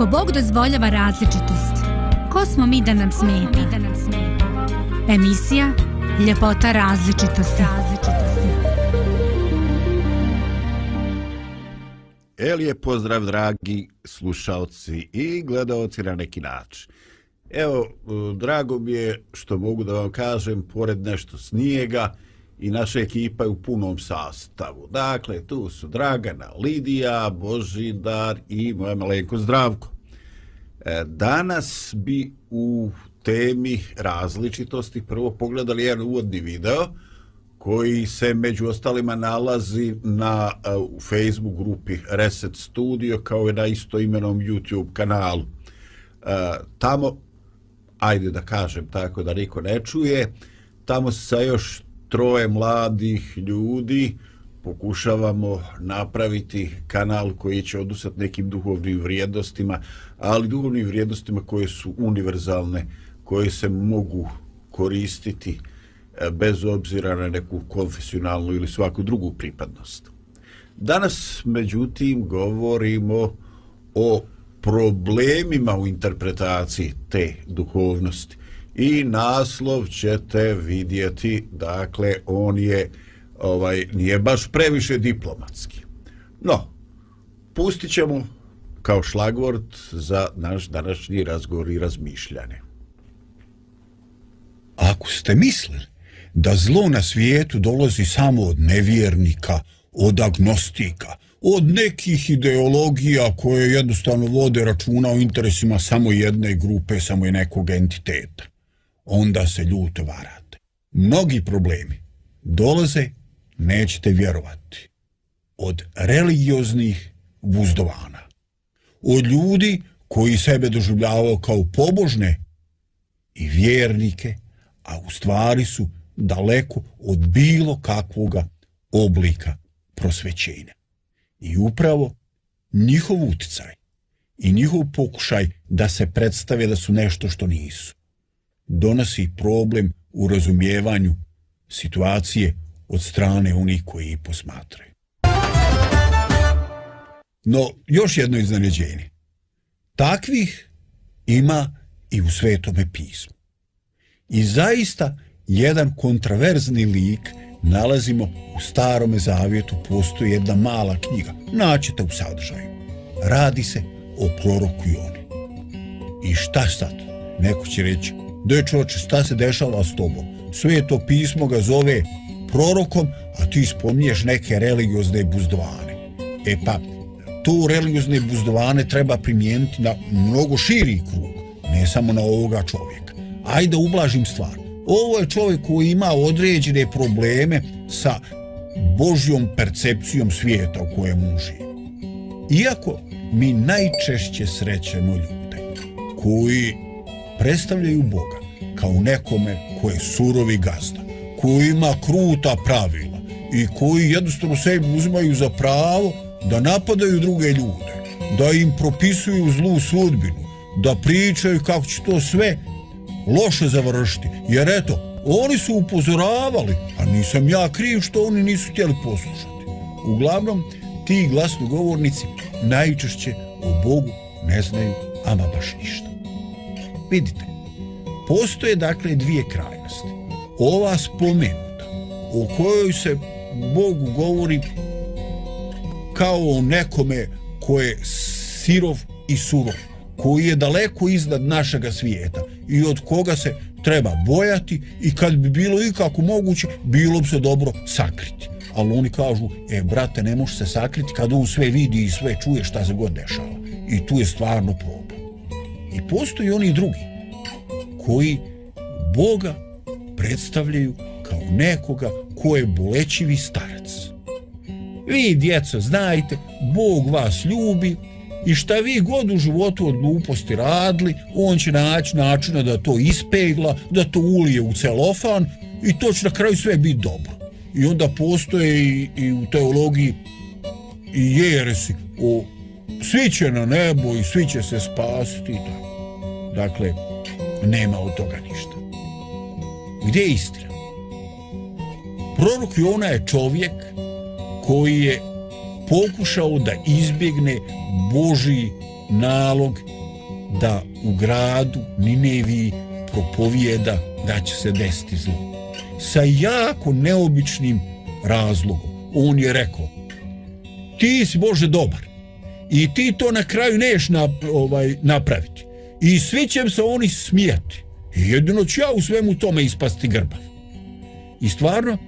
Ako Bog dozvoljava različitost, ko smo mi da nam smeta? Emisija Ljepota različitosti. Elije, pozdrav dragi slušalci i gledalci na neki način. Evo, drago mi je što mogu da vam kažem, pored nešto snijega i naša ekipa je u punom sastavu. Dakle, tu su Dragana, Lidija, Božidar i moja malenko Zdravko. E, danas bi u temi različitosti prvo pogledali jedan uvodni video koji se među ostalima nalazi na e, u Facebook grupi Reset Studio kao i na isto imenom YouTube kanalu. E, tamo ajde da kažem tako da niko ne čuje, tamo se sa još troje mladih ljudi pokušavamo napraviti kanal koji će odusat nekim duhovnim vrijednostima, ali duhovnim vrijednostima koje su univerzalne, koje se mogu koristiti e, bez obzira na neku konfesionalnu ili svaku drugu pripadnost. Danas, međutim, govorimo o problemima u interpretaciji te duhovnosti. I naslov ćete vidjeti, dakle, on je, ovaj, nije baš previše diplomatski. No, pustit ćemo kao šlagvort za naš današnji razgovor i razmišljanje. Ako ste mislili da zlo na svijetu dolazi samo od nevjernika, od agnostika, od nekih ideologija koje jednostavno vode računa o interesima samo jedne grupe, samo i nekog entiteta. Onda se ljuto varate. Mnogi problemi dolaze, nećete vjerovati, od religioznih buzdovana. Od ljudi koji sebe doživljavaju kao pobožne i vjernike, a u stvari su daleko od bilo kakvoga oblika prosvećenja. I upravo njihov uticaj i njihov pokušaj da se predstave da su nešto što nisu, donosi problem u razumijevanju situacije od strane onih koji ih posmatraju. No, još jedno iznenađenje. Takvih ima i u svetome pismu. I zaista jedan kontraverzni lik – nalazimo u starome zavjetu postoji jedna mala knjiga. Naćete u sadržaju. Radi se o proroku Joni. I šta sad? Neko će reći, dečoče, šta se dešava s tobom? Sveto pismo ga zove prorokom, a ti spominješ neke religiozne buzdovane. E pa, to religiozne buzdovane treba primijeniti na mnogo širi krug, ne samo na ovoga čovjeka. Ajde ublažim stvar ovo je čovjek koji ima određene probleme sa Božjom percepcijom svijeta u kojem živi. Iako mi najčešće srećemo ljude koji predstavljaju Boga kao nekome koji je surovi gazda, koji ima kruta pravila i koji jednostavno sebi uzimaju za pravo da napadaju druge ljude, da im propisuju zlu sudbinu, da pričaju kako će to sve loše završiti. Jer eto, oni su upozoravali, a nisam ja kriv što oni nisu htjeli poslušati. Uglavnom, ti glasnogovornici najčešće o Bogu ne znaju ama baš ništa. Vidite, postoje dakle dvije krajnosti. Ova spomenuta, o kojoj se Bogu govori kao o nekome koje je sirov i surov koji je daleko iznad našega svijeta i od koga se treba bojati i kad bi bilo ikako moguće, bilo bi se dobro sakriti. Ali oni kažu, e, brate, ne može se sakriti kad on sve vidi i sve čuje šta se god dešava. I tu je stvarno problem. I postoji oni drugi koji Boga predstavljaju kao nekoga ko je bolećivi starac. Vi, djeco, znajte, Bog vas ljubi i šta vi god u životu od gluposti radili, on će naći načina da to ispegla, da to ulije u celofan i to će na kraju sve biti dobro. I onda postoje i, i u teologiji i jeresi o svi će na nebo i svi će se spasiti. Dakle, nema od toga ništa. Gdje je istina? Prorok Jona je čovjek koji je pokušao da izbjegne Boži nalog da u gradu Ninevi propovijeda da će se desiti zlo. Sa jako neobičnim razlogom. On je rekao, ti si Bože dobar i ti to na kraju neš na, ovaj, napraviti. I svi će se oni smijati. I jedino ću ja u svemu tome ispasti grbav. I stvarno,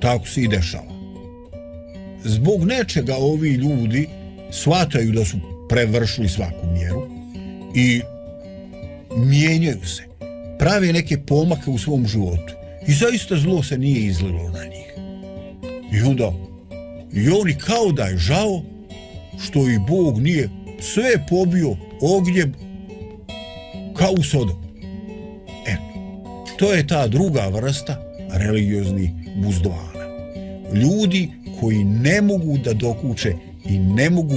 tako se i dešava. Zbog nečega ovi ljudi shvataju da su prevršili svaku mjeru i mijenjaju se. Prave neke pomake u svom životu. I zaista zlo se nije izlilo na njih. I onda, i oni kao da je žao što i Bog nije sve pobio ognjem kao u Sodom. E, to je ta druga vrsta religioznih buzdovana. Ljudi koji ne mogu da dokuče i ne mogu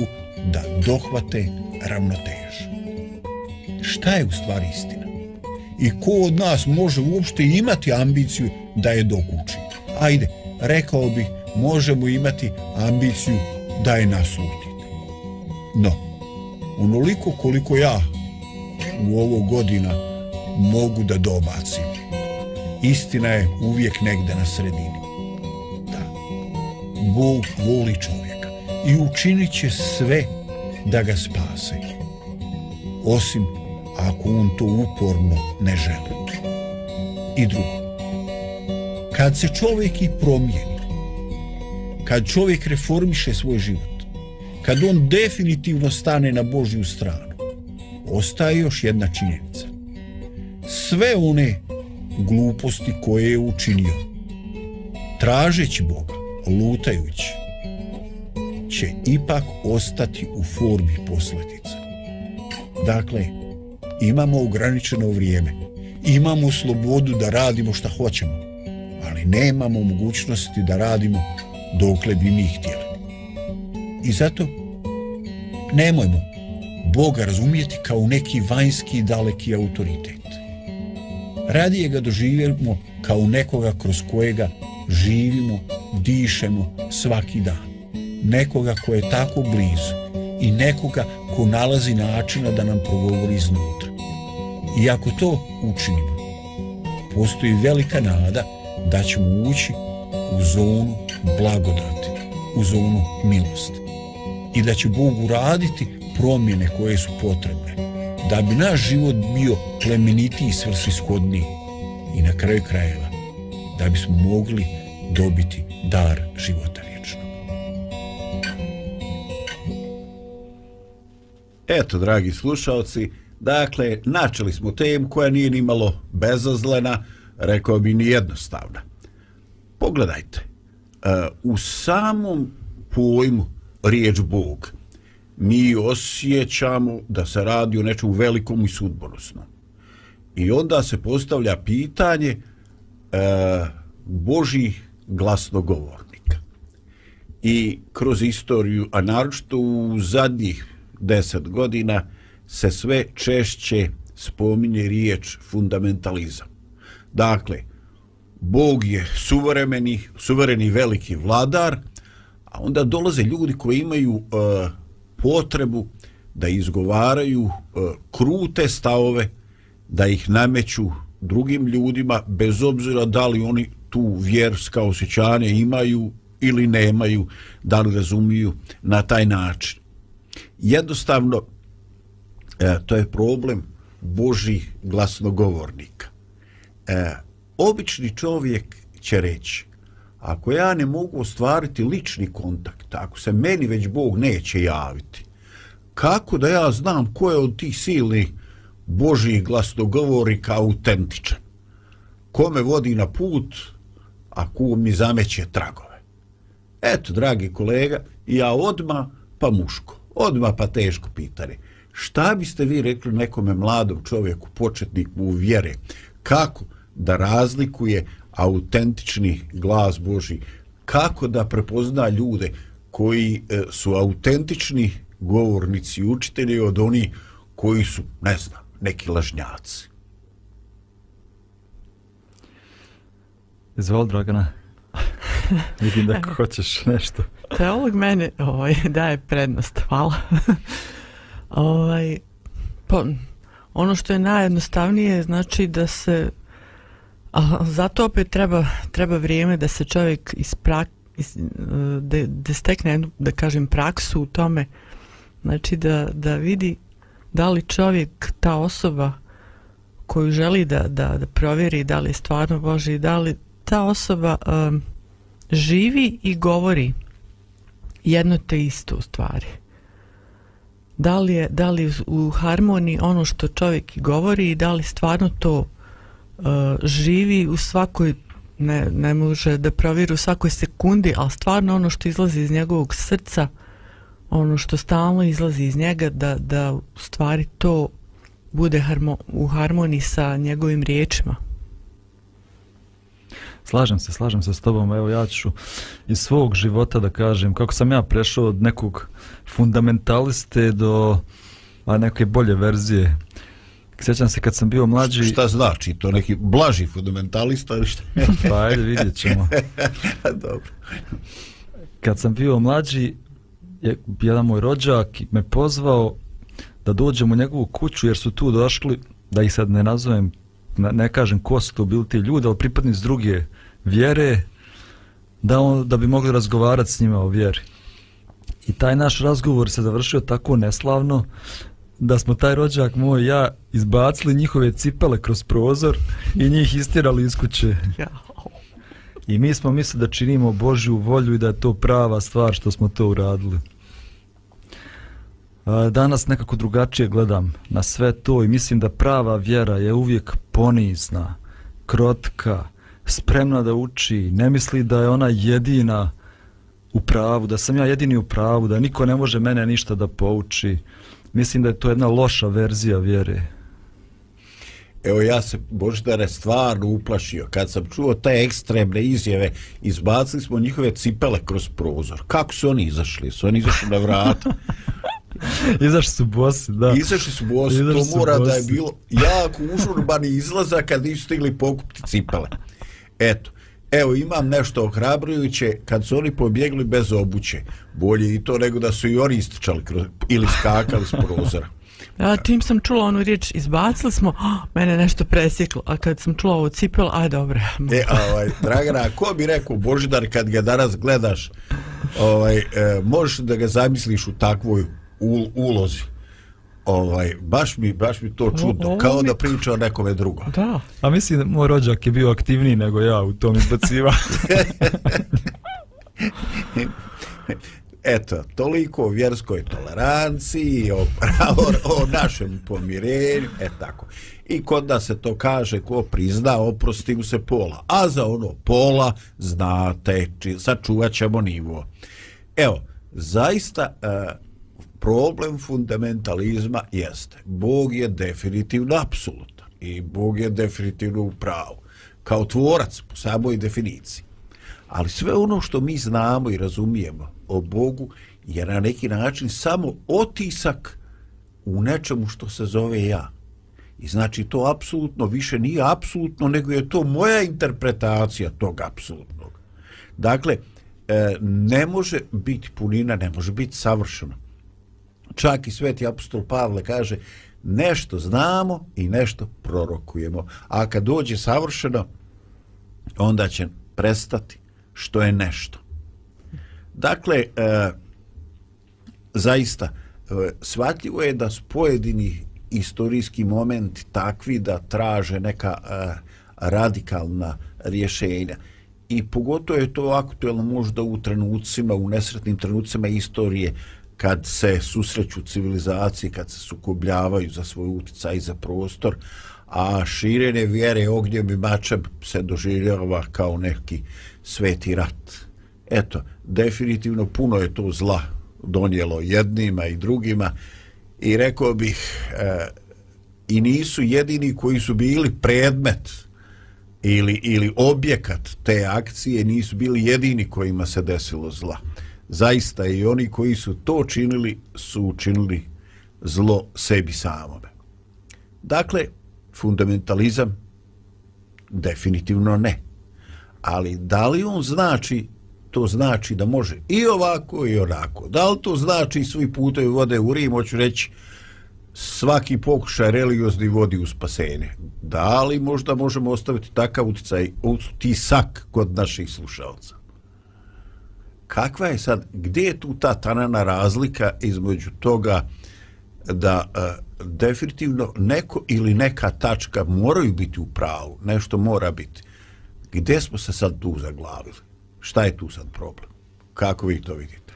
da dohvate ravnotežu. Šta je u stvari istina? I ko od nas može uopšte imati ambiciju da je dokuči? Ajde, rekao bih, možemo imati ambiciju da je naslutite. No, onoliko koliko ja u ovo godina mogu da dobacim, istina je uvijek negde na sredini. Da, Bog voli čovjeka i učinit će sve da ga spase. Osim ako on to uporno ne želi. I drugo, kad se čovjek i promijeni, kad čovjek reformiše svoj život, kad on definitivno stane na Božju stranu, ostaje još jedna činjenica. Sve one gluposti koje je učinio, tražeći Boga, lutajući, će ipak ostati u formi posljedica. Dakle, imamo ograničeno vrijeme, imamo slobodu da radimo šta hoćemo, ali nemamo mogućnosti da radimo dokle bi mi htjeli. I zato nemojmo Boga razumijeti kao neki vanjski daleki autoritet. Radije ga doživimo kao nekoga kroz kojega živimo, dišemo svaki dan. Nekoga ko je tako blizu i nekoga ko nalazi načina da nam progovori iznutra. I ako to učinimo, postoji velika nada da ćemo ući u zonu blagodati, u zonu milosti. I da će Bog uraditi promjene koje su potrebne da bi naš život bio plemenitiji i svrsishodniji i na kraju krajeva da bismo mogli dobiti dar života vječnog. Eto, dragi slušalci, dakle, načeli smo temu koja nije ni malo bezazlena, rekao bi ni jednostavna. Pogledajte, e, u samom pojmu riječ Bog, mi osjećamo da se radi o nečemu velikom i sudbonosnom. I onda se postavlja pitanje e, Božih glasnogovornika. I kroz istoriju, a naročito u zadnjih deset godina, se sve češće spominje riječ fundamentalizam. Dakle, Bog je suvremeni, suvereni veliki vladar, a onda dolaze ljudi koji imaju uh, potrebu da izgovaraju e, krute stavove, da ih nameću drugim ljudima, bez obzira da li oni tu vjerska osjećanja imaju ili nemaju, da li razumiju na taj način. Jednostavno, e, to je problem Božih glasnogovornika. E, obični čovjek će reći, ako ja ne mogu ostvariti lični kontakt, ako se meni već Bog neće javiti, kako da ja znam ko je od tih silnih Božih glasnogovornika autentičan? Ko me vodi na put, a ko mi zameće tragove? Eto, dragi kolega, ja odma pa muško, odma pa teško pitanje. Šta biste vi rekli nekome mladom čovjeku, početniku u vjere, kako da razlikuje autentični glas Boži, kako da prepozna ljude koji e, su autentični govornici i učitelji od oni koji su, ne znam, neki lažnjaci. Izvoli, Dragana. Vidim da hoćeš nešto. Teolog mene ovaj, daje prednost, hvala. ovaj, pa, ono što je najjednostavnije znači da se a zato opet treba, treba vrijeme da se čovjek isprak, is, da, da stekne jednu, da kažem, praksu u tome znači da, da vidi da li čovjek, ta osoba koju želi da, da, da provjeri da li je stvarno Boži, da li ta osoba um, živi i govori jedno te isto u stvari. Da li je, da li u harmoniji ono što čovjek govori i da li stvarno to uh, živi u svakoj ne, ne može da provjeri u svakoj sekundi, ali stvarno ono što izlazi iz njegovog srca, ono što stalno izlazi iz njega, da, da u stvari to bude harmo, u harmoniji sa njegovim riječima. Slažem se, slažem se s tobom. Evo ja ću iz svog života da kažem kako sam ja prešao od nekog fundamentaliste do a, neke bolje verzije. Sjećam se kad sam bio mlađi... Šta znači to? Neki blaži fundamentalista ili šta? pa ajde vidjet ćemo. Dobro. Kad sam bio mlađi, je, jedan moj rođak me pozvao da dođem u njegovu kuću jer su tu došli, da ih sad ne nazovem, ne kažem ko su to bili ti ljudi, ali pripadnici druge vjere da, on, da bi mogli razgovarati s njima o vjeri. I taj naš razgovor se završio tako neslavno da smo taj rođak moj ja izbacili njihove cipele kroz prozor i njih istirali iz kuće. I mi smo mislili da činimo Božju volju i da je to prava stvar što smo to uradili. Danas nekako drugačije gledam na sve to i mislim da prava vjera je uvijek ponizna, krotka, spremna da uči, ne misli da je ona jedina u pravu, da sam ja jedini u pravu, da niko ne može mene ništa da pouči. Mislim da je to jedna loša verzija vjere. Evo ja se Boždare stvarno uplašio. Kad sam čuo te ekstremne izjave izbacili smo njihove cipele kroz prozor. Kako su oni izašli? Su oni izašli na vrata? Izašli su bosi da. Izašli su bosi. To mora bosi. da je bilo jako užurbani izlazak kad nisu stigli pokupiti cipele. Eto, evo imam nešto ohrabrujuće, kad su oni pobjegli bez obuće, bolje i to nego da su i oni ističali kroz, ili skakali s prozora. Ja, tim sam čula onu riječ, izbacili smo, oh, mene nešto presjeklo, a kad sam čula ovo cipel, aj dobro. e, ovaj, Dragana, ko bi rekao Božidar kad ga danas gledaš, ovaj, e, možeš da ga zamisliš u takvoj ulozi? Ovaj baš mi baš mi to čudno o, kao mi... da priča o nekome drugom. Da. A mislim da moj rođak je bio aktivniji nego ja u tom izbacivanju. Eto, toliko o vjerskoj toleranciji, o, o, o našem pomirenju, e tako. I kod da se to kaže, ko prizna, oprosti mu se pola. A za ono pola, znate, či, sačuvat ćemo nivo. Evo, zaista, uh, problem fundamentalizma jeste Bog je definitivno apsolutan i Bog je definitivno u pravu kao tvorac po samoj definiciji. Ali sve ono što mi znamo i razumijemo o Bogu je na neki način samo otisak u nečemu što se zove ja. I znači to apsolutno više nije apsolutno, nego je to moja interpretacija tog apsolutnog. Dakle, e, ne može biti punina, ne može biti savršeno čak i sveti apostol Pavle kaže nešto znamo i nešto prorokujemo. A kad dođe savršeno, onda će prestati što je nešto. Dakle, e, zaista, e, shvatljivo je da su pojedini istorijski momenti takvi da traže neka e, radikalna rješenja. I pogotovo je to aktuelno možda u trenucima, u nesretnim trenucima istorije, kad se susreću civilizacije, kad se sukobljavaju za svoj uticaj i za prostor, a širenje vjere ognjem i mačem se doživljava kao neki sveti rat. eto, definitivno puno je to zla donijelo jednima i drugima i rekao bih e, i nisu jedini koji su bili predmet ili, ili objekat te akcije nisu bili jedini kojima se desilo zla. Zaista i oni koji su to činili su učinili zlo sebi samome. Dakle, fundamentalizam definitivno ne. Ali da li on znači to znači da može i ovako i onako. Da li to znači svi putovi vode u Rim, hoću reći svaki pokušaj religiozni vodi u spasenje. Da li možda možemo ostaviti takav uticaj, utisak kod naših slušalca? Kakva je sad, gdje je tu ta tanana razlika između toga da uh, definitivno neko ili neka tačka moraju biti u pravu, nešto mora biti. Gdje smo se sad tu zaglavili? Šta je tu sad problem? Kako vi to vidite?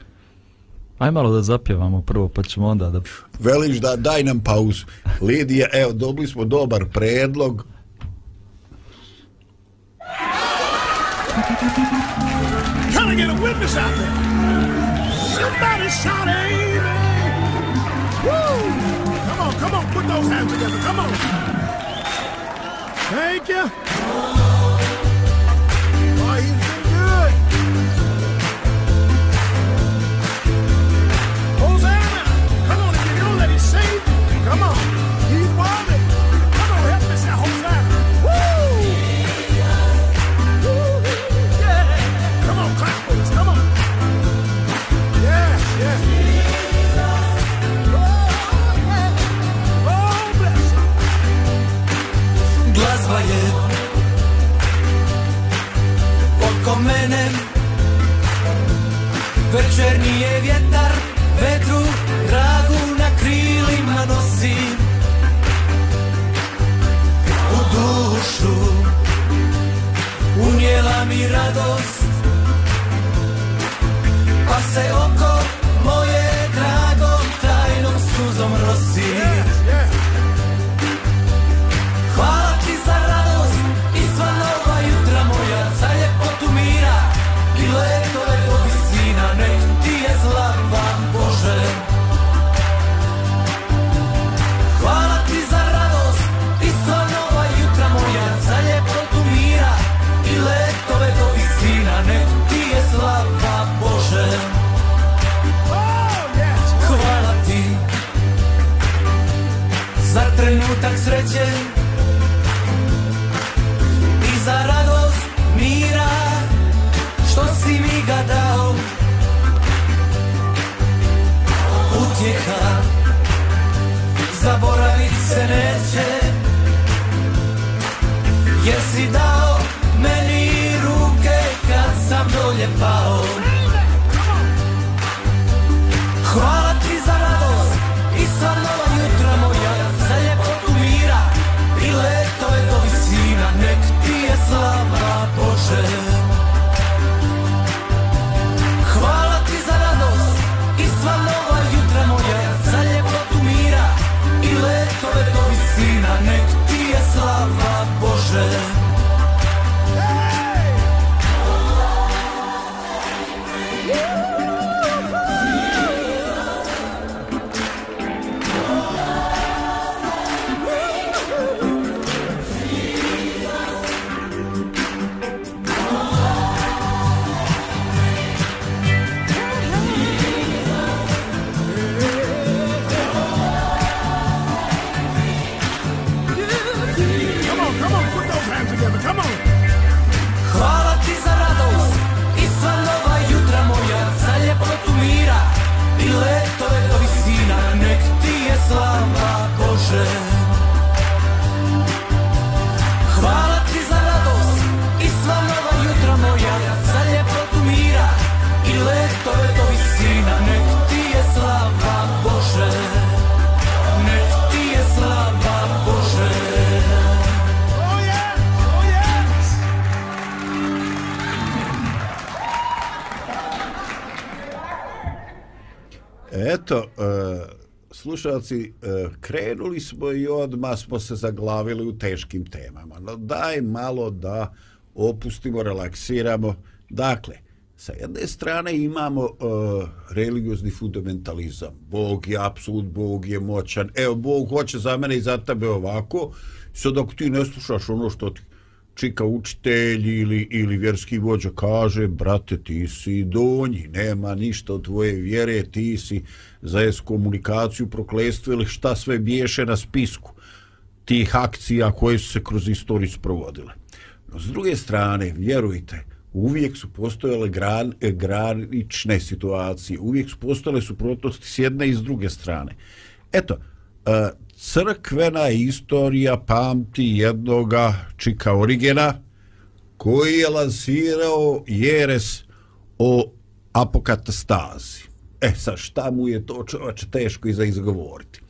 Aj malo da zapjevamo prvo, pa ćemo onda da... Veliš da daj nam pauzu. Lidija, evo, dobili smo dobar predlog. Can I get a witness out there? Somebody shout amen. Woo! Come on, come on, put those hands together. Come on. Thank you. Slušalci, e, krenuli smo i odmah smo se zaglavili u teškim temama. No daj malo da opustimo, relaksiramo. Dakle, Sa jedne strane imamo uh, religiozni fundamentalizam. Bog je apsolut, Bog je moćan. Evo, Bog hoće za mene i za tebe ovako. Sad ako ti ne slušaš ono što ti čika učitelj ili, ili vjerski vođa kaže, brate, ti si donji, nema ništa od tvoje vjere, ti si za eskomunikaciju, proklestvo ili šta sve biješe na spisku tih akcija koje su se kroz istoriju sprovodile. No, s druge strane, vjerujte, uvijek su postojale gran, e, granične situacije, uvijek su postojale suprotnosti s jedne i s druge strane. Eto, e, crkvena istorija pamti jednoga Čika Origena koji je lansirao jeres o apokatastazi. E sad, šta mu je to čovače teško i za izgovoriti?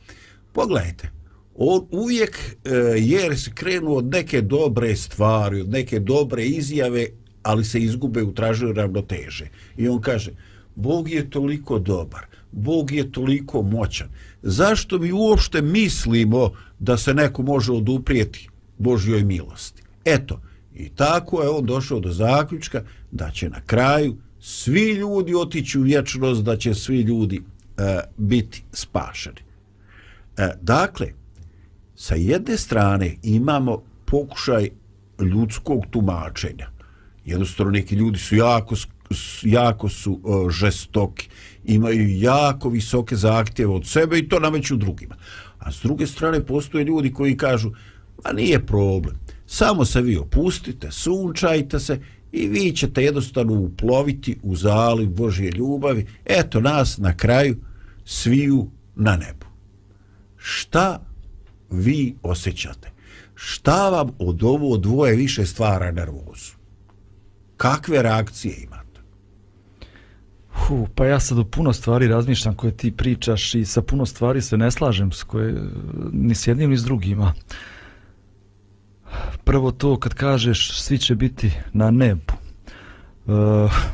Pogledajte, on uvijek e, jeres krenuo od neke dobre stvari, od neke dobre izjave, ali se izgube u traženju ravnoteže. I on kaže, Bog je toliko dobar, Bog je toliko moćan. Zašto mi uopšte mislimo da se neko može oduprijeti Božjoj milosti? Eto, i tako je on došao do zaključka da će na kraju svi ljudi otići u vječnost, da će svi ljudi e, biti spašeni. E, dakle, sa jedne strane imamo pokušaj ljudskog tumačenja. Jednostavno neki ljudi su jako, jako su uh, žestoki, imaju jako visoke zahtjeve od sebe i to nameću drugima. A s druge strane postoje ljudi koji kažu, a nije problem, samo se vi opustite, sunčajte se i vi ćete jednostavno uploviti u zaliv Božje ljubavi, eto nas na kraju sviju na nebu. Šta vi osjećate. Šta vam od ovo dvoje više stvara nervozu? Kakve reakcije imate? Hu, pa ja sad o puno stvari razmišljam koje ti pričaš i sa puno stvari se ne slažem s koje ni s jednim ni s drugima. Prvo to kad kažeš svi će biti na nebu. E,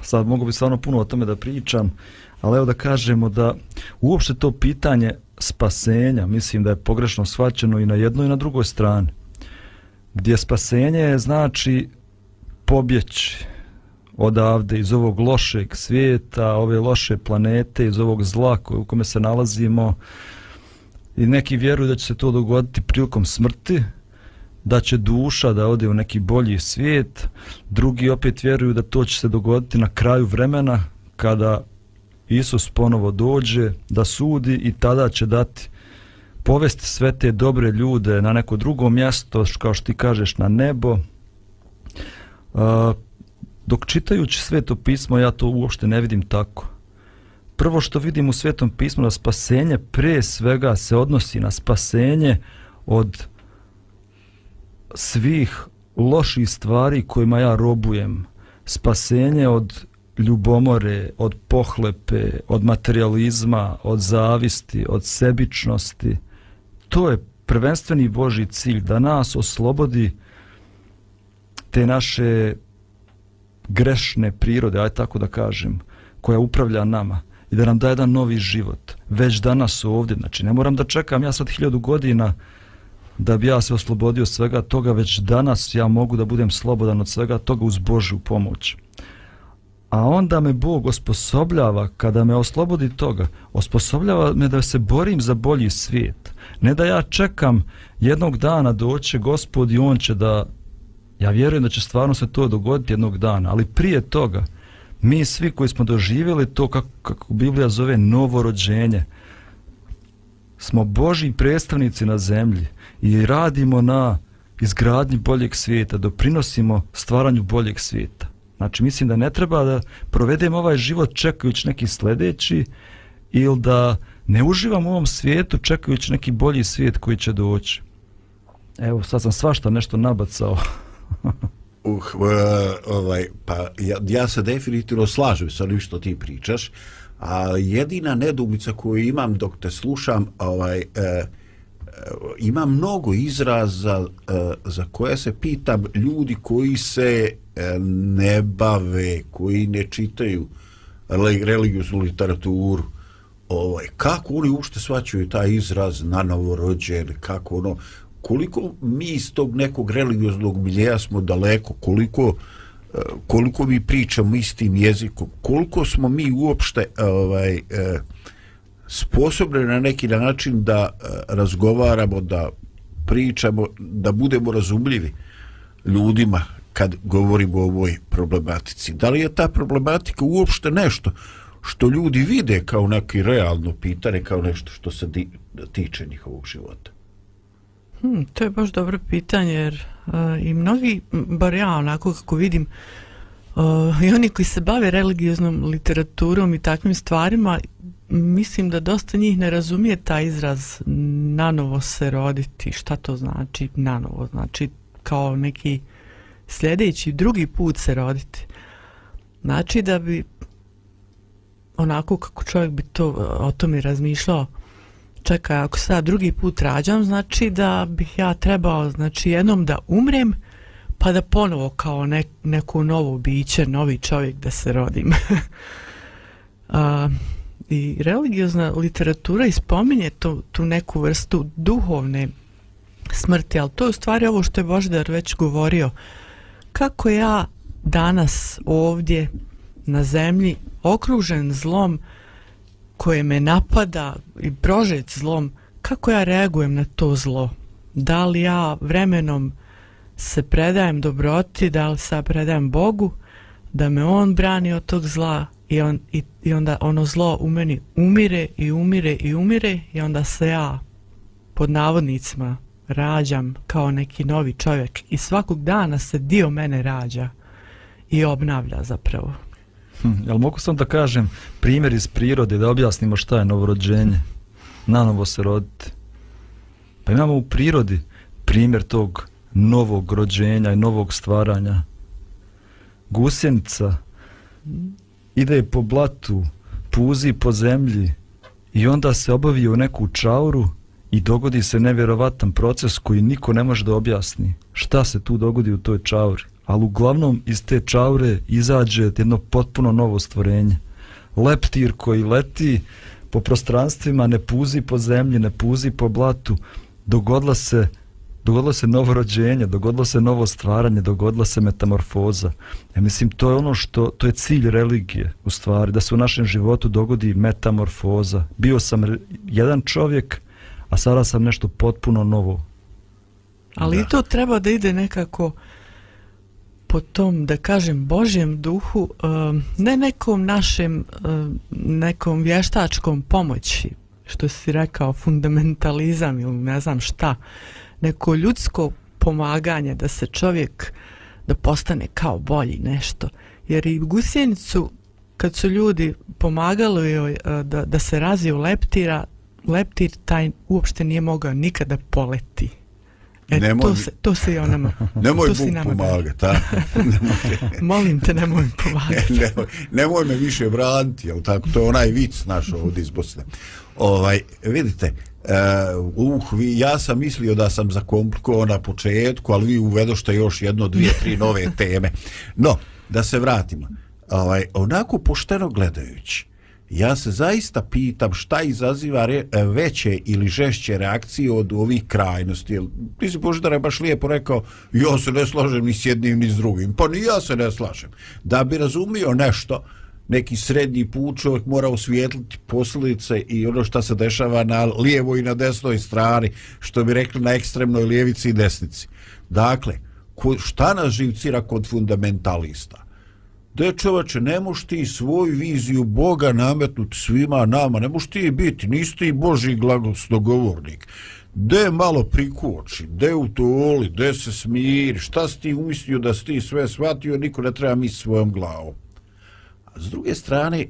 sad mogu bi stvarno puno o tome da pričam, ali evo da kažemo da uopšte to pitanje spasenja, mislim da je pogrešno shvaćeno i na jednoj i na drugoj strani. Gdje spasenje znači pobjeći odavde iz ovog lošeg svijeta, ove loše planete, iz ovog zla u kome se nalazimo i neki vjeruju da će se to dogoditi prilikom smrti, da će duša da ode u neki bolji svijet, drugi opet vjeruju da to će se dogoditi na kraju vremena kada Isus ponovo dođe da sudi i tada će dati povesti sve te dobre ljude na neko drugo mjesto, kao što ti kažeš, na nebo. Uh, dok čitajući sveto pismo, ja to uopšte ne vidim tako. Prvo što vidim u svetom pismu, da spasenje pre svega se odnosi na spasenje od svih loših stvari kojima ja robujem. Spasenje od ljubomore, od pohlepe, od materializma, od zavisti, od sebičnosti. To je prvenstveni Boži cilj, da nas oslobodi te naše grešne prirode, aj tako da kažem, koja upravlja nama i da nam da jedan novi život. Već danas ovdje, znači ne moram da čekam ja sad hiljadu godina da bi ja se oslobodio svega toga, već danas ja mogu da budem slobodan od svega toga uz Božju pomoć a onda me Bog osposobljava kada me oslobodi toga, osposobljava me da se borim za bolji svijet. Ne da ja čekam jednog dana doće gospod i on će da, ja vjerujem da će stvarno se to dogoditi jednog dana, ali prije toga, mi svi koji smo doživjeli to kako, kako Biblija zove novorođenje, smo Boži predstavnici na zemlji i radimo na izgradnji boljeg svijeta, doprinosimo stvaranju boljeg svijeta. Znači, mislim da ne treba da provedemo ovaj život čekajući neki sljedeći ili da ne uživam u ovom svijetu čekajući neki bolji svijet koji će doći. Evo, sad sam svašta nešto nabacao. uh, uh, ovaj, pa ja, ja se definitivno slažem sa onim što ti pričaš, a jedina nedumica koju imam dok te slušam, ovaj, uh, ima mnogo izraza uh, za koje se pitam ljudi koji se E, ne bave, koji ne čitaju religijusnu literaturu, ovaj, kako oni uopšte svaćaju taj izraz na novorođen, kako ono, koliko mi iz tog nekog religioznog miljeja smo daleko, koliko e, koliko mi pričamo istim jezikom, koliko smo mi uopšte e, ovaj, e, sposobni na neki način da razgovaramo, da pričamo, da budemo razumljivi ljudima kad govorimo o ovoj problematici. Da li je ta problematika uopšte nešto što ljudi vide kao neki realno pitanje, kao nešto što se di, tiče njihovog života? Hmm, to je baš dobro pitanje jer uh, i mnogi, bar ja onako kako vidim, uh, i oni koji se bave religioznom literaturom i takvim stvarima, mislim da dosta njih ne razumije taj izraz nanovo se roditi. Šta to znači nanovo? Znači kao neki sljedeći, drugi put se roditi. Znači da bi onako kako čovjek bi to o tome razmišljao čekaj, ako sad drugi put rađam, znači da bih ja trebao, znači jednom da umrem, pa da ponovo kao ne, neko novo biće, novi čovjek da se rodim. A, I religiozna literatura ispominje tu, tu neku vrstu duhovne smrti, ali to je u stvari ovo što je Božidar već govorio. Kako ja danas ovdje na zemlji okružen zlom, koje me napada i prožet zlom, kako ja reagujem na to zlo? Da li ja vremenom se predajem dobroti, da li se predajem Bogu, da me On brani od tog zla i, on, i, i onda ono zlo u meni umire i umire i umire i onda se ja pod navodnicima rađam kao neki novi čovjek i svakog dana se dio mene rađa i obnavlja zapravo. Hm, jel mogu sam da kažem primjer iz prirode da objasnimo šta je novorođenje? Nanovo se roditi. Pa imamo u prirodi primjer tog novog rođenja i novog stvaranja. Gusjenica ide po blatu, puzi po zemlji i onda se obavi u neku čauru i dogodi se nevjerovatan proces koji niko ne može da objasni. Šta se tu dogodi u toj čauri? Ali uglavnom iz te čaure izađe jedno potpuno novo stvorenje. Leptir koji leti po prostranstvima, ne puzi po zemlji, ne puzi po blatu, dogodila se dogodilo se novo rođenje, dogodilo se novo stvaranje, dogodila se metamorfoza. Ja mislim, to je ono što, to je cilj religije, u stvari, da se u našem životu dogodi metamorfoza. Bio sam jedan čovjek, a sada sam nešto potpuno novo. Ali da. to treba da ide nekako po tom, da kažem, Božjem duhu, ne nekom našem, nekom vještačkom pomoći, što si rekao, fundamentalizam ili ne znam šta, neko ljudsko pomaganje da se čovjek, da postane kao bolji nešto. Jer i gusjenicu, kad su ljudi pomagali joj e, da, da se razviju leptira, leptir taj uopšte nije mogao nikada poleti. E, nemoj to, se, to se i onama. Nemoj to Bog pomagati, a? Molim te, nemoj pomagati. nemoj, nemoj me više braniti, jel tako? To je onaj vic naš ovdje iz Bosne. Ovaj, vidite, uh, uh, vi, ja sam mislio da sam zakomplikovao na početku, ali vi uvedošte još jedno, dvije, tri nove teme. No, da se vratimo. Ovaj, onako pošteno gledajući, ja se zaista pitam šta izaziva re, veće ili žešće reakcije od ovih krajnosti. Ti si Boždara baš lijepo rekao, ja se ne slažem ni s jednim ni s drugim. Pa ni ja se ne slažem. Da bi razumio nešto, neki srednji put čovjek mora osvijetliti posljedice i ono što se dešava na lijevoj i na desnoj strani, što bi rekli na ekstremnoj lijevici i desnici. Dakle, šta nas živcira kod fundamentalista? De čovače, ne moš ti svoju viziju Boga nametnuti svima nama, ne moš ti biti, nisi ti Boži glagosnogovornik. De malo prikoči, de u toli, de se smiri, šta si ti umislio da si ti sve shvatio, niko ne treba misli svojom glavom. A s druge strane, e,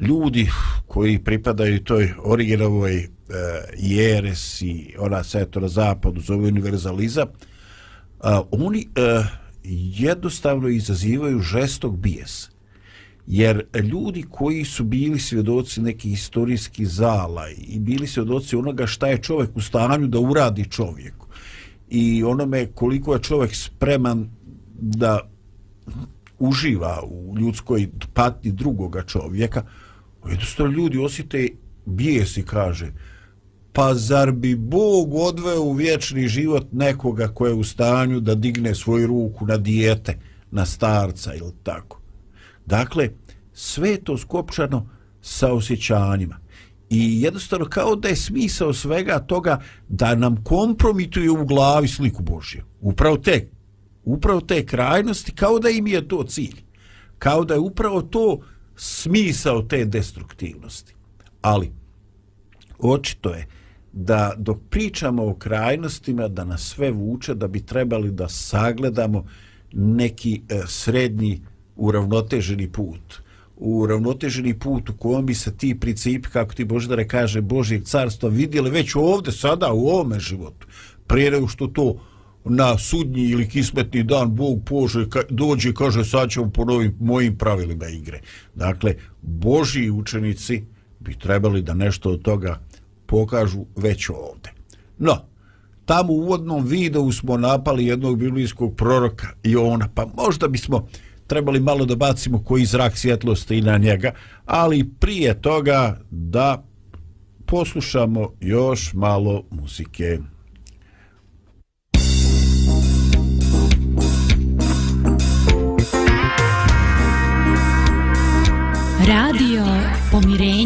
ljudi koji pripadaju toj originovoj e, jeresi, ona se to na zapadu zove univerzaliza, a, oni... E, jednostavno izazivaju žestok bijes. Jer ljudi koji su bili svjedoci neki istorijski zala i bili svjedoci onoga šta je čovjek u stanju da uradi čovjeku i onome koliko je čovjek spreman da uživa u ljudskoj patnji drugoga čovjeka, jednostavno ljudi osjete bijes i kaže pa zar bi Bog odveo u vječni život nekoga ko je u stanju da digne svoju ruku na dijete, na starca ili tako. Dakle, sve je to skopčano sa osjećanjima. I jednostavno kao da je smisao svega toga da nam kompromituje u glavi sliku Božje. Upravo te, upravo te krajnosti, kao da im je to cilj. Kao da je upravo to smisao te destruktivnosti. Ali, očito je da dok pričamo o krajnostima, da nas sve vuče, da bi trebali da sagledamo neki e, srednji uravnoteženi put uravnoteženi put u kojem bi se ti principi, kako ti Boždare kaže, Božijeg carstva vidjeli već ovde, sada, u ovome životu. Prije nego što to na sudnji ili kismetni dan Bog pože, ka, dođe i kaže sad ćemo po novim mojim pravilima igre. Dakle, Božji učenici bi trebali da nešto od toga pokažu već ovde. No, tamo u uvodnom videu smo napali jednog biblijskog proroka i ona, pa možda bismo trebali malo da bacimo koji zrak svjetlosti na njega, ali prije toga da poslušamo još malo muzike. Radio Pomirenje.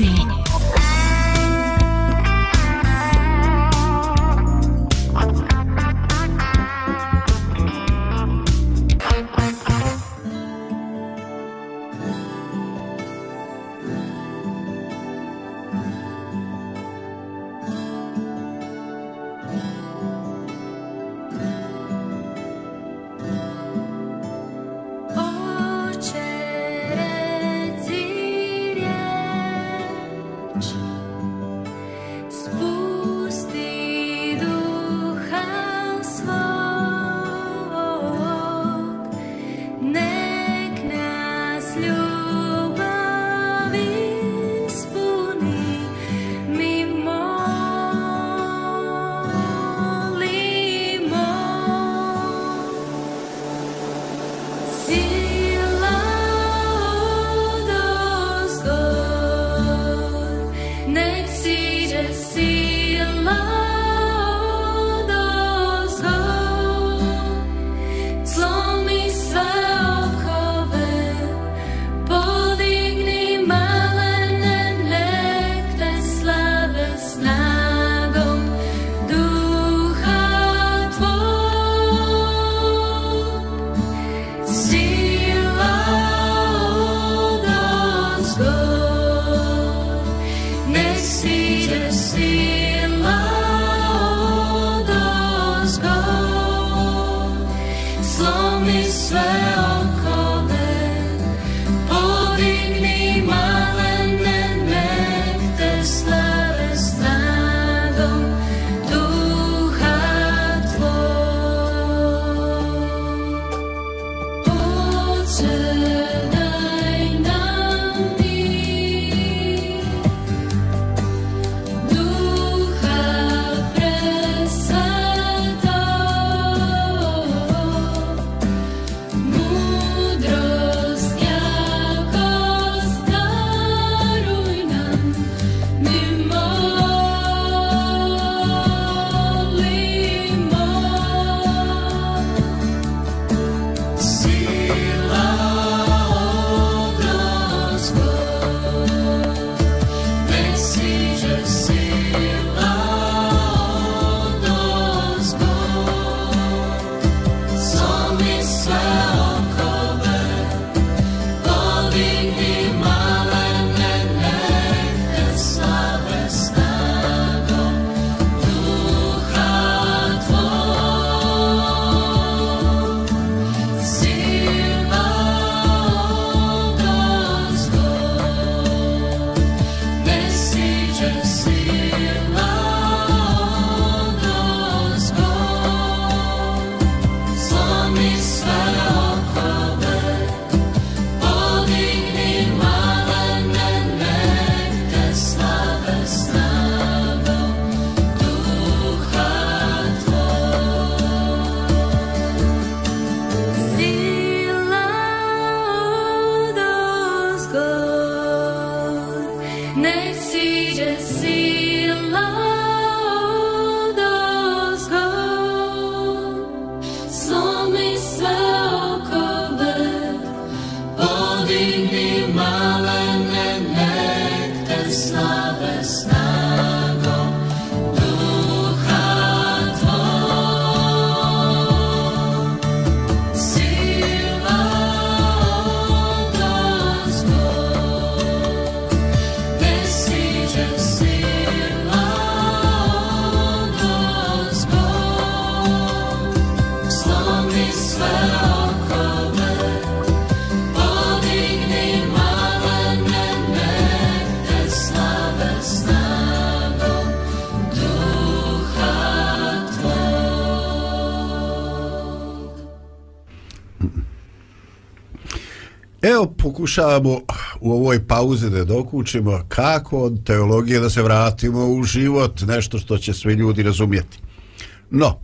closer pokušavamo u ovoj pauze da dokučimo kako od teologije da se vratimo u život, nešto što će svi ljudi razumjeti. No,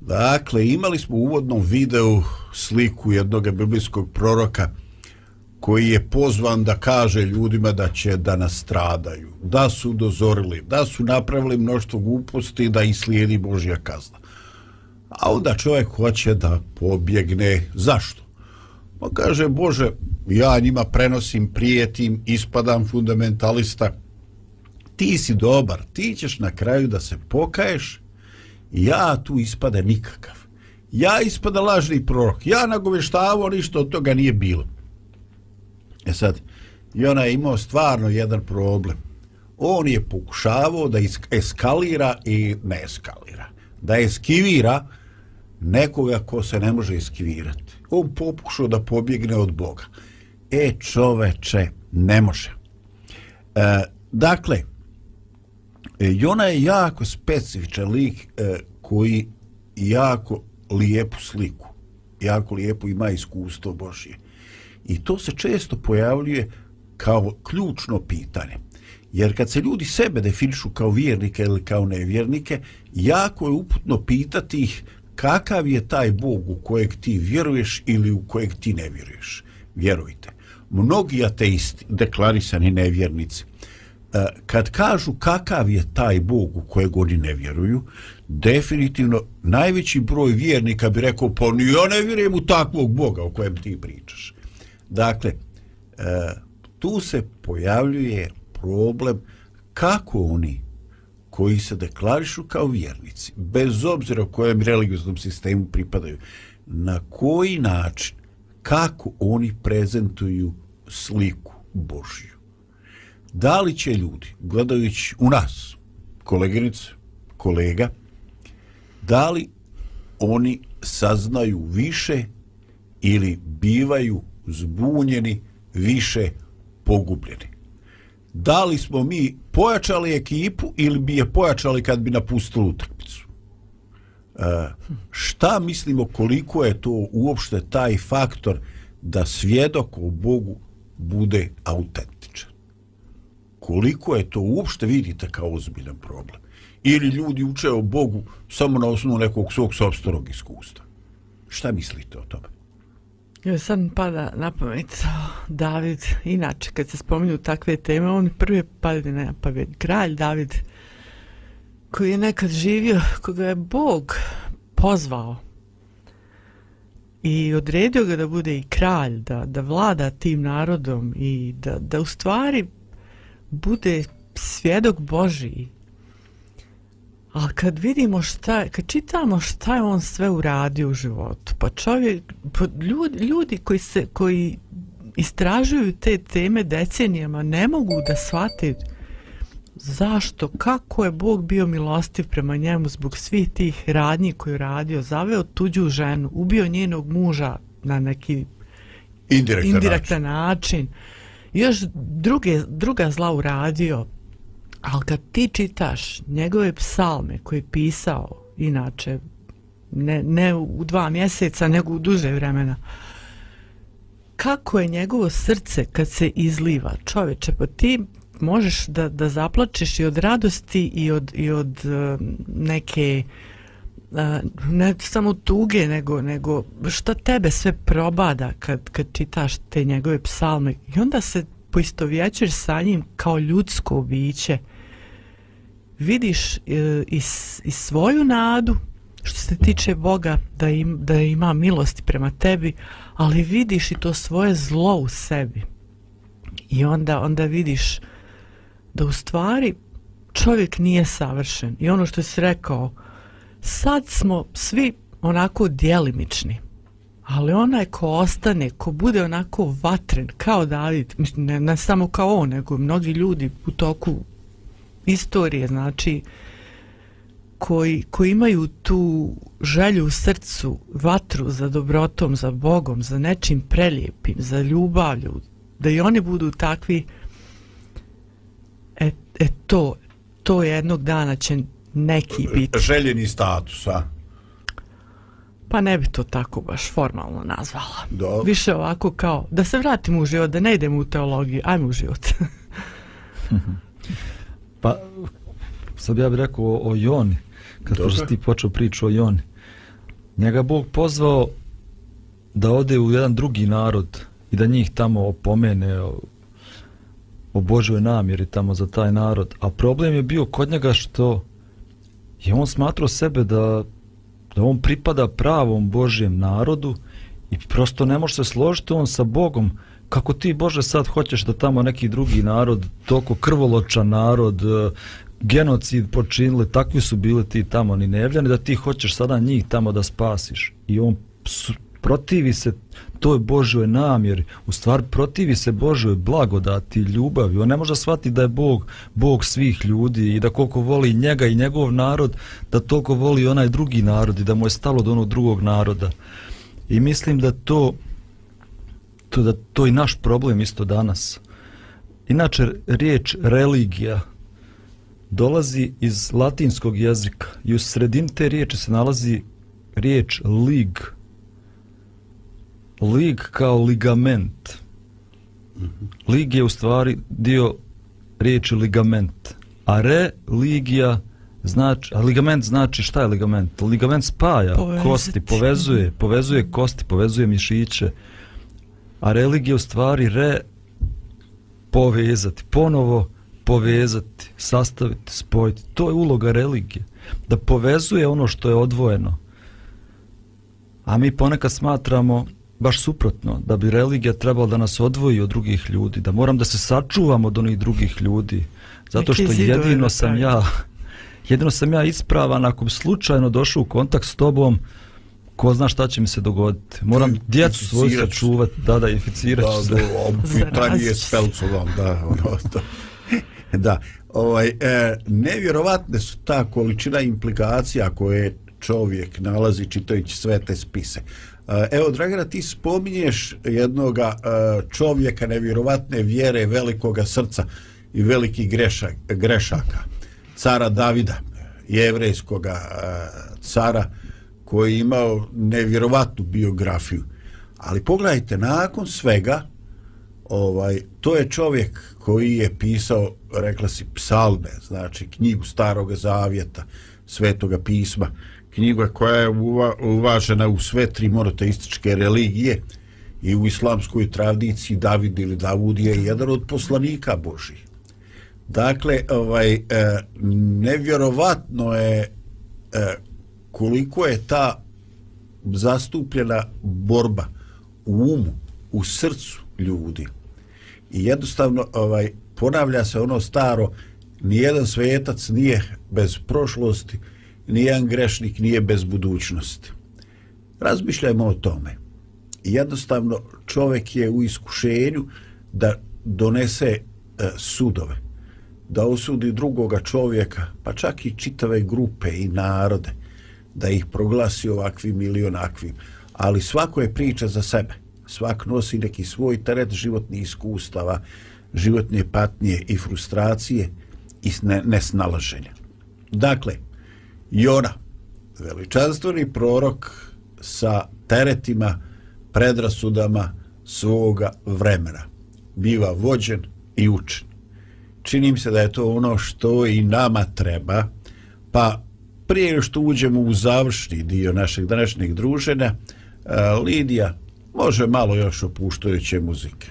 dakle, imali smo u uvodnom videu sliku jednog biblijskog proroka koji je pozvan da kaže ljudima da će da nastradaju, da su dozorili, da su napravili mnoštvo gluposti da islijedi slijedi Božja kazna. A onda čovjek hoće da pobjegne. Zašto? Pa kaže, Bože, ja njima prenosim, prijetim, ispadam fundamentalista. Ti si dobar, ti ćeš na kraju da se pokaješ, ja tu ispada nikakav. Ja ispada lažni prorok, ja nagoveštavo, ništa od toga nije bilo. E sad, i ona je imao stvarno jedan problem. On je pokušavao da eskalira i ne eskalira. Da eskivira nekoga ko se ne može eskivirati. On pokušao da pobjegne od Boga. E, čoveče, ne može. E, dakle, e, Jona je jako specifičan lik e, koji jako lijepu sliku, jako lijepo ima iskustvo Božje. I to se često pojavljuje kao ključno pitanje. Jer kad se ljudi sebe definišu kao vjernike ili kao nevjernike, jako je uputno pitati ih kakav je taj Bog u kojeg ti vjeruješ ili u kojeg ti ne vjeruješ. Vjerujte, mnogi ateisti, deklarisani nevjernici, e, kad kažu kakav je taj Bog u kojeg oni ne vjeruju, definitivno najveći broj vjernika bi rekao, pa ni ja ne vjerujem u takvog Boga o kojem ti pričaš. Dakle, e, tu se pojavljuje problem kako oni koji se deklarišu kao vjernici, bez obzira u kojem religijskom sistemu pripadaju, na koji način, kako oni prezentuju sliku Božju. Da li će ljudi, gledajući u nas, koleginice, kolega, da li oni saznaju više ili bivaju zbunjeni, više pogubljeni. Da li smo mi pojačali ekipu ili bi je pojačali kad bi napustili utakmicu? E, šta mislimo koliko je to uopšte taj faktor da svjedok o Bogu bude autentičan? Koliko je to uopšte vidite kao ozbiljan problem? Ili ljudi uče o Bogu samo na osnovu nekog svog sobstvenog iskustva? Šta mislite o tome? Jo, sad mi pada na pamet David, inače kad se spominju takve teme, on prvi pade na pamet, kralj David, koji je nekad živio, koga je Bog pozvao i odredio ga da bude i kralj, da, da vlada tim narodom i da, da u stvari bude svjedok Božiji. Ali kad vidimo šta, kad čitamo šta je on sve uradio u životu, pa čovjek, pa ljudi, ljudi koji se, koji istražuju te teme decenijama ne mogu da shvate zašto, kako je Bog bio milostiv prema njemu zbog svih tih radnji koje je radio, zaveo tuđu ženu, ubio njenog muža na neki indirektan, indirektan način. način. Još druge, druga zla uradio, Ali kad ti čitaš njegove psalme koje je pisao, inače, ne, ne u dva mjeseca, nego u duže vremena, kako je njegovo srce kad se izliva, čoveče, pa ti možeš da, da zaplačeš i od radosti i od, i od uh, neke uh, ne samo tuge nego, nego što tebe sve probada kad, kad čitaš te njegove psalme. I onda se poistovjećeš sa njim kao ljudsko biće vidiš e, i, i svoju nadu što se tiče Boga da, im, da ima milosti prema tebi ali vidiš i to svoje zlo u sebi. I onda onda vidiš da u stvari čovjek nije savršen. I ono što si rekao sad smo svi onako djelimični ali onaj ko ostane, ko bude onako vatren kao David, mislim, ne, ne samo kao on, nego mnogi ljudi u toku istorije, znači koji, koji imaju tu želju u srcu, vatru za dobrotom, za Bogom, za nečim prelijepim, za ljubavlju, da i oni budu takvi, e, e to, to jednog dana će neki biti. Željeni status, a? Pa ne bi to tako baš formalno nazvala. Dobro. Više ovako kao, da se vratimo u život, da ne idemo u teologiju, ajmo u život. Pa, sad ja bih rekao o, o Joni, kad si ti počeo priču o Joni. Njega Bog pozvao da ode u jedan drugi narod i da njih tamo opomene o, o Božoj namjeri tamo za taj narod. A problem je bio kod njega što je on smatrao sebe da, da on pripada pravom Božjem narodu i prosto ne može se složiti on sa Bogom kako ti Bože sad hoćeš da tamo neki drugi narod, toliko krvoločan narod, e, genocid počinili, takvi su bili ti tamo ni nevljani, da ti hoćeš sada njih tamo da spasiš. I on protivi se toj Božoj namjeri, u stvari protivi se Božoj blagodati, ljubavi. On ne može shvatiti da je Bog, Bog svih ljudi i da koliko voli njega i njegov narod, da toliko voli onaj drugi narod i da mu je stalo do onog drugog naroda. I mislim da to to da to je naš problem isto danas. Inače, riječ religija dolazi iz latinskog jezika i u sredini te riječi se nalazi riječ lig. Lig kao ligament. Lig je u stvari dio riječi ligament. A religija znači, a ligament znači šta je ligament? Ligament spaja Povezati. kosti, povezuje, povezuje kosti, povezuje mišiće. A religija u stvari re povezati, ponovo povezati, sastaviti, spojiti. To je uloga religije. Da povezuje ono što je odvojeno. A mi ponekad smatramo baš suprotno, da bi religija trebala da nas odvoji od drugih ljudi, da moram da se sačuvam od onih drugih ljudi. Zato što jedino sam ja jedino sam ja ispravan ako bi slučajno došao u kontakt s tobom ko zna šta će mi se dogoditi. Moram Ti djecu svoju sačuvati, da, da, inficirat Da, ću se. da, o, pitanje Zarazit je će se. s pelcovom, da, ono, to. Da, ovaj, e, nevjerovatne su ta količina implikacija koje čovjek nalazi čitajući sve te spise. E, evo, Dragana, ti spominješ jednoga e, čovjeka nevjerovatne vjere, velikoga srca i velikih greša, grešaka. Cara Davida, jevrejskoga e, cara, koji je imao nevjerovatnu biografiju. Ali pogledajte, nakon svega, ovaj, to je čovjek koji je pisao, rekla si, psalme, znači knjigu Starog Zavjeta, Svetoga pisma, knjiga koja je uva, uvažena u sve tri monoteističke religije i u islamskoj tradiciji David ili Davud je jedan od poslanika Božih. Dakle, ovaj, e, nevjerovatno je e, koliko je ta zastupljena borba u umu, u srcu ljudi. I jednostavno ovaj ponavlja se ono staro nijedan svetac nije bez prošlosti, nijedan grešnik nije bez budućnosti. Razmišljajmo o tome. I jednostavno čovjek je u iskušenju da donese e, sudove, da osudi drugoga čovjeka, pa čak i čitave grupe i narode, da ih proglasi ovakvim ili onakvim. Ali svako je priča za sebe. Svak nosi neki svoj teret životnih iskustava, životne patnje i frustracije i nesnalaženja. Dakle, Jona, veličanstveni prorok sa teretima, predrasudama svoga vremena, biva vođen i učen. Činim se da je to ono što i nama treba, pa prije što uđemo u završni dio našeg današnjeg druženja, e, Lidija može malo još opuštajuće muzike.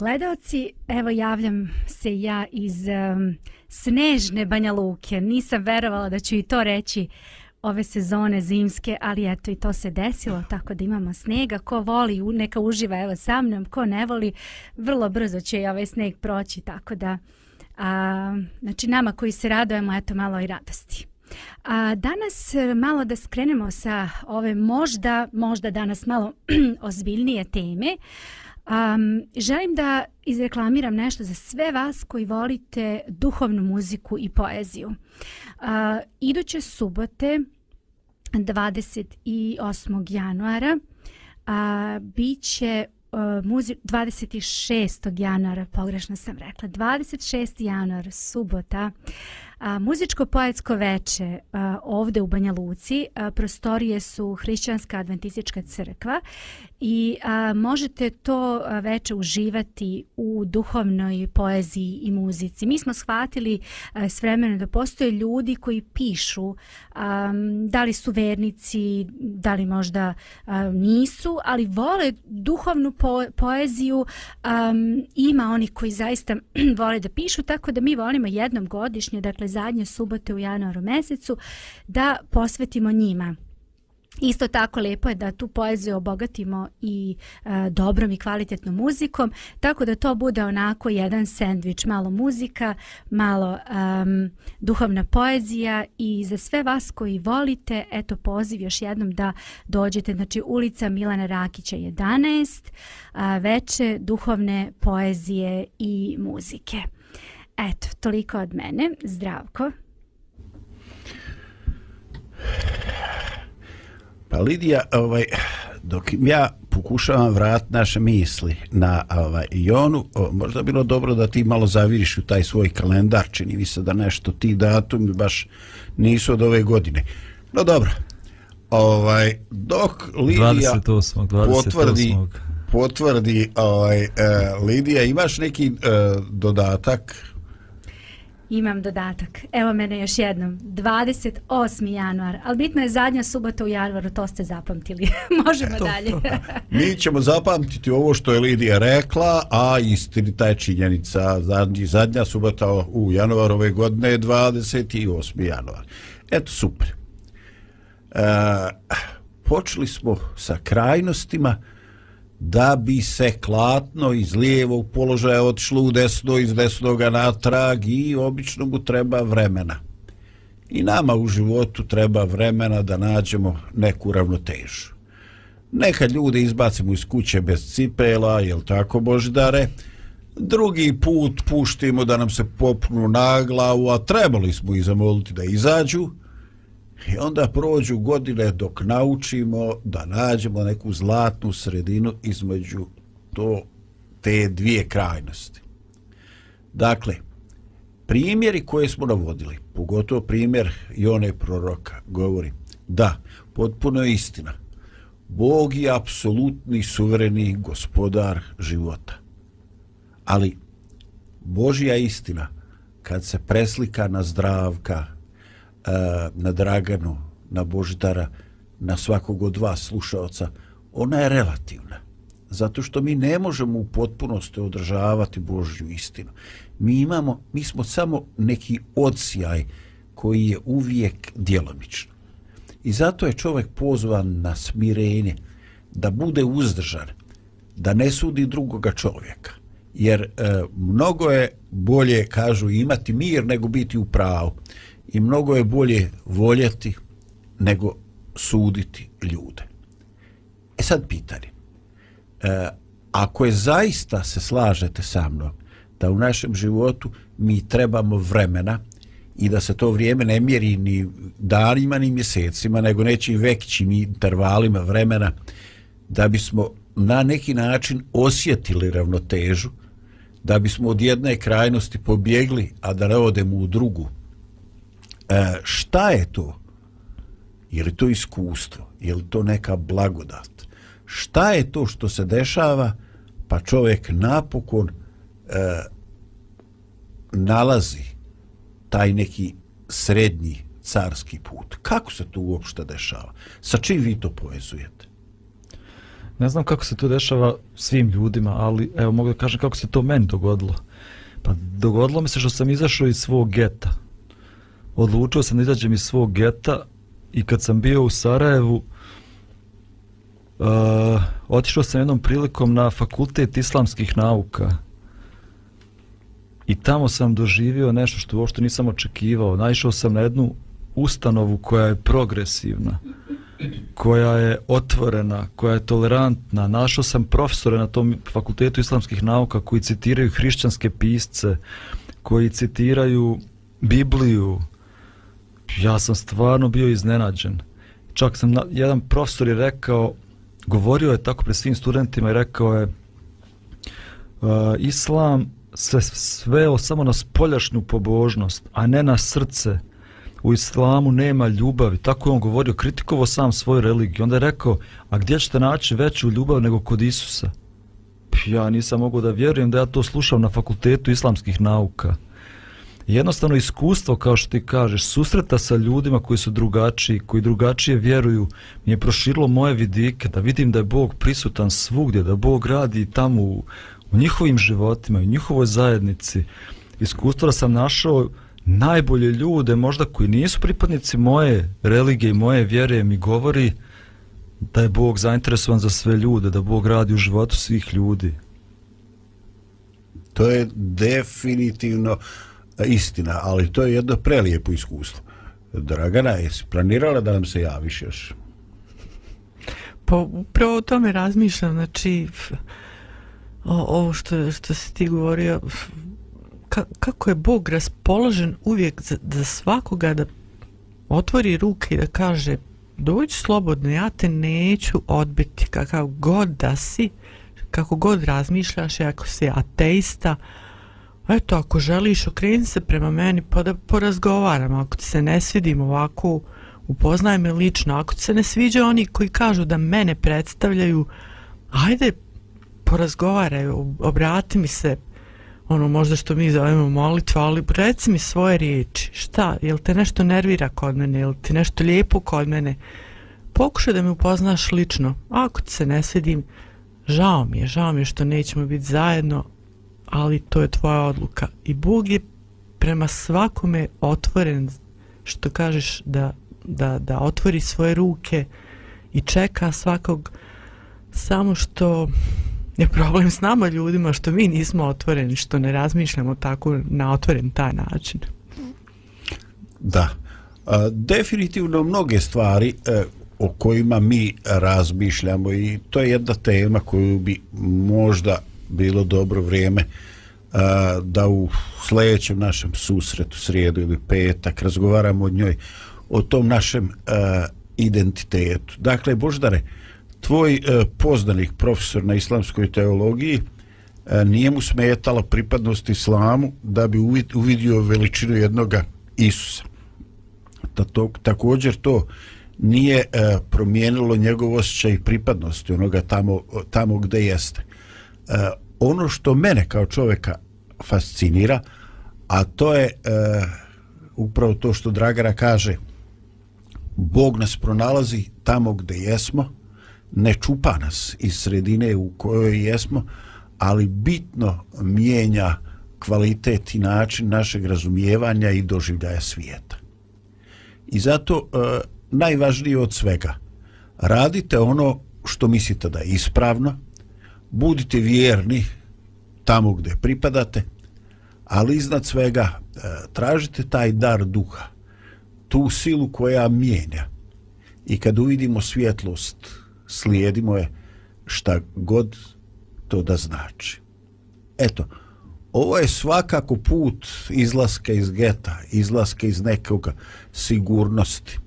Gledaoci, gledalci, evo javljam se ja iz um, snežne Banja Luke. Nisam verovala da ću i to reći ove sezone zimske, ali eto i to se desilo, tako da imamo snega. Ko voli, neka uživa evo sa mnom, ko ne voli, vrlo brzo će i ovaj sneg proći, tako da a, znači nama koji se radujemo, eto malo i radosti. A, danas e, malo da skrenemo sa ove možda, možda danas malo ozbiljnije teme. Um, želim da izreklamiram nešto za sve vas koji volite duhovnu muziku i poeziju. Uh, iduće subote 28. januara a, bit će uh, muzi 26. januara, pogrešno sam rekla, 26. januar, subota, muzičko-poetsko veče a, ovde u Banja Luci. A, prostorije su Hrišćanska adventistička crkva i a, možete to veče uživati u duhovnoj poeziji i muzici. Mi smo shvatili a, s vremenom da postoje ljudi koji pišu a, da li su vernici, da li možda a, nisu, ali vole duhovnu po, poeziju. A, ima oni koji zaista vole da pišu, tako da mi volimo jednom godišnje, dakle zadnje subote u januaru mesecu, da posvetimo njima. Isto tako lepo je da tu poeziju obogatimo i e, dobrom i kvalitetnom muzikom, tako da to bude onako jedan sendvič, malo muzika, malo um, duhovna poezija i za sve vas koji volite, eto poziv još jednom da dođete, znači ulica Milana Rakića 11, a, veče duhovne poezije i muzike. Eto, toliko od mene. Zdravko. Pa Lidija, ovaj, dok ja pokušavam vrat naše misli na ovaj, Jonu, o, možda bilo dobro da ti malo zaviriš u taj svoj kalendar, čini mi se da nešto ti datumi baš nisu od ove godine. No dobro, ovaj, dok Lidija 28. 28. potvrdi, potvrdi ovaj, e, Lidija, imaš neki e, dodatak Imam dodatak. Evo mene još jednom. 28. januar. Ali bitno je zadnja subota u januaru, to ste zapamtili. Možemo Eto, dalje. Mi ćemo zapamtiti ovo što je Lidija rekla, a istinita je činjenica. Zadnji, zadnja subota u januaru ove godine je 28. januar. Eto, super. E, počeli smo sa krajnostima da bi se klatno iz lijevog položaja otišlo u desno, iz desnoga natrag i obično mu treba vremena. I nama u životu treba vremena da nađemo neku ravnotežu. Nekad ljude izbacimo iz kuće bez cipela, jel tako Boždare? Drugi put puštimo da nam se popnu na glavu, a trebali smo i zamoliti da izađu. I onda prođu godine dok naučimo da nađemo neku zlatnu sredinu između to te dvije krajnosti. Dakle, primjeri koje smo navodili, pogotovo primjer Jone proroka, govori da, potpuno je istina, Bog je apsolutni suvereni gospodar života. Ali Božja istina, kad se preslika na zdravka, E, na Draganu, na Boždara, na svakog od vas slušalca, ona je relativna. Zato što mi ne možemo u potpunosti održavati Božju istinu. Mi imamo, mi smo samo neki odsjaj koji je uvijek djelomičan. I zato je čovjek pozvan na smirenje, da bude uzdržan, da ne sudi drugoga čovjeka. Jer e, mnogo je bolje, kažu, imati mir nego biti u pravu i mnogo je bolje voljeti nego suditi ljude. E sad pitanje. E, ako je zaista se slažete sa mnom da u našem životu mi trebamo vremena i da se to vrijeme ne mjeri ni danima ni mjesecima nego nećim većim intervalima vremena da bismo na neki način osjetili ravnotežu da bismo od jedne krajnosti pobjegli a da ne odemo u drugu E, šta je to? Je li to iskustvo? Je li to neka blagodat? Šta je to što se dešava pa čovjek napokon e, nalazi taj neki srednji carski put? Kako se to uopšte dešava? Sa čim vi to povezujete? Ne znam kako se to dešava svim ljudima, ali evo mogu da kažem kako se to meni dogodilo. Pa dogodilo mi se što sam izašao iz svog geta odlučio sam da izađem iz svog geta i kad sam bio u Sarajevu uh, otišao sam jednom prilikom na fakultet islamskih nauka i tamo sam doživio nešto što uopšte nisam očekivao. Naišao sam na jednu ustanovu koja je progresivna, koja je otvorena, koja je tolerantna. Našao sam profesore na tom fakultetu islamskih nauka koji citiraju hrišćanske pisce, koji citiraju Bibliju, ja sam stvarno bio iznenađen. Čak sam, na, jedan profesor je rekao, govorio je tako pred svim studentima i rekao je uh, Islam se sveo samo na spoljašnju pobožnost, a ne na srce. U islamu nema ljubavi. Tako je on govorio, kritikovao sam svoju religiju. Onda je rekao, a gdje ćete naći veću ljubav nego kod Isusa? Pa ja nisam mogu da vjerujem da ja to slušam na fakultetu islamskih nauka jednostavno iskustvo, kao što ti kažeš, susreta sa ljudima koji su drugačiji, koji drugačije vjeruju, mi je proširilo moje vidike, da vidim da je Bog prisutan svugdje, da Bog radi tamo u, u njihovim životima, u njihovoj zajednici. Iskustvo da sam našao najbolje ljude, možda koji nisu pripadnici moje religije i moje vjere, mi govori da je Bog zainteresovan za sve ljude, da Bog radi u životu svih ljudi. To je definitivno uh, istina, ali to je jedno prelijepo iskustvo. Dragana, jesi planirala da nam se javiš još? Pa upravo o tome razmišljam, znači o, ovo što, što si ti govorio, ka, kako je Bog raspoložen uvijek za, za svakoga da otvori ruke i da kaže dođi slobodno, ja te neću odbiti kakav god da si, kako god razmišljaš, ako si ateista, eto, ako želiš, okreni se prema meni pa da porazgovaram, ako ti se ne svidim ovako, upoznaj me lično, ako ti se ne sviđa oni koji kažu da mene predstavljaju, ajde, porazgovaraj, obrati mi se, ono možda što mi zovemo molitva, ali reci mi svoje riječi, šta, jel te nešto nervira kod mene, jel ti nešto lijepo kod mene, pokušaj da me upoznaš lično, ako ti se ne svidim, žao mi je, žao mi je što nećemo biti zajedno, ali to je tvoja odluka. I Bog je prema svakome otvoren, što kažeš, da, da, da otvori svoje ruke i čeka svakog, samo što je problem s nama ljudima, što mi nismo otvoreni, što ne razmišljamo tako na otvoren taj način. Da. A, definitivno mnoge stvari e, o kojima mi razmišljamo i to je jedna tema koju bi možda bilo dobro vrijeme a, da u sljedećem našem susretu, srijedu ili petak, razgovaramo o njoj, o tom našem a, identitetu. Dakle, Boždare, tvoj a, poznanik, profesor na islamskoj teologiji, a, nije mu smetala pripadnost islamu da bi uvidio veličinu jednoga Isusa. Ta, to, također to nije e, promijenilo njegov osjećaj pripadnosti onoga tamo, tamo gde jeste. E, ono što mene kao čovjeka fascinira, a to je e, upravo to što Dragara kaže, Bog nas pronalazi tamo gde jesmo, ne čupa nas iz sredine u kojoj jesmo, ali bitno mijenja kvalitet i način našeg razumijevanja i doživljaja svijeta. I zato e, najvažnije od svega, radite ono što mislite da je ispravno, budite vjerni tamo gdje pripadate, ali iznad svega e, tražite taj dar duha, tu silu koja mijenja. I kad uvidimo svjetlost, slijedimo je šta god to da znači. Eto, ovo je svakako put izlaska iz geta, izlaska iz nekoga sigurnosti.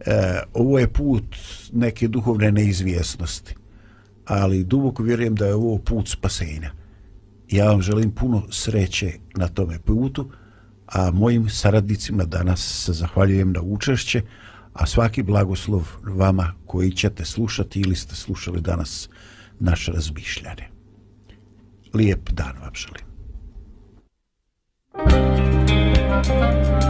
E, ovo je put neke duhovne neizvjesnosti ali duboko vjerujem da je ovo put spasenja. Ja vam želim puno sreće na tome putu, a mojim saradnicima danas se zahvaljujem na učešće, a svaki blagoslov vama koji ćete slušati ili ste slušali danas naše razmišljanje. Lijep dan vam želim. Thank you.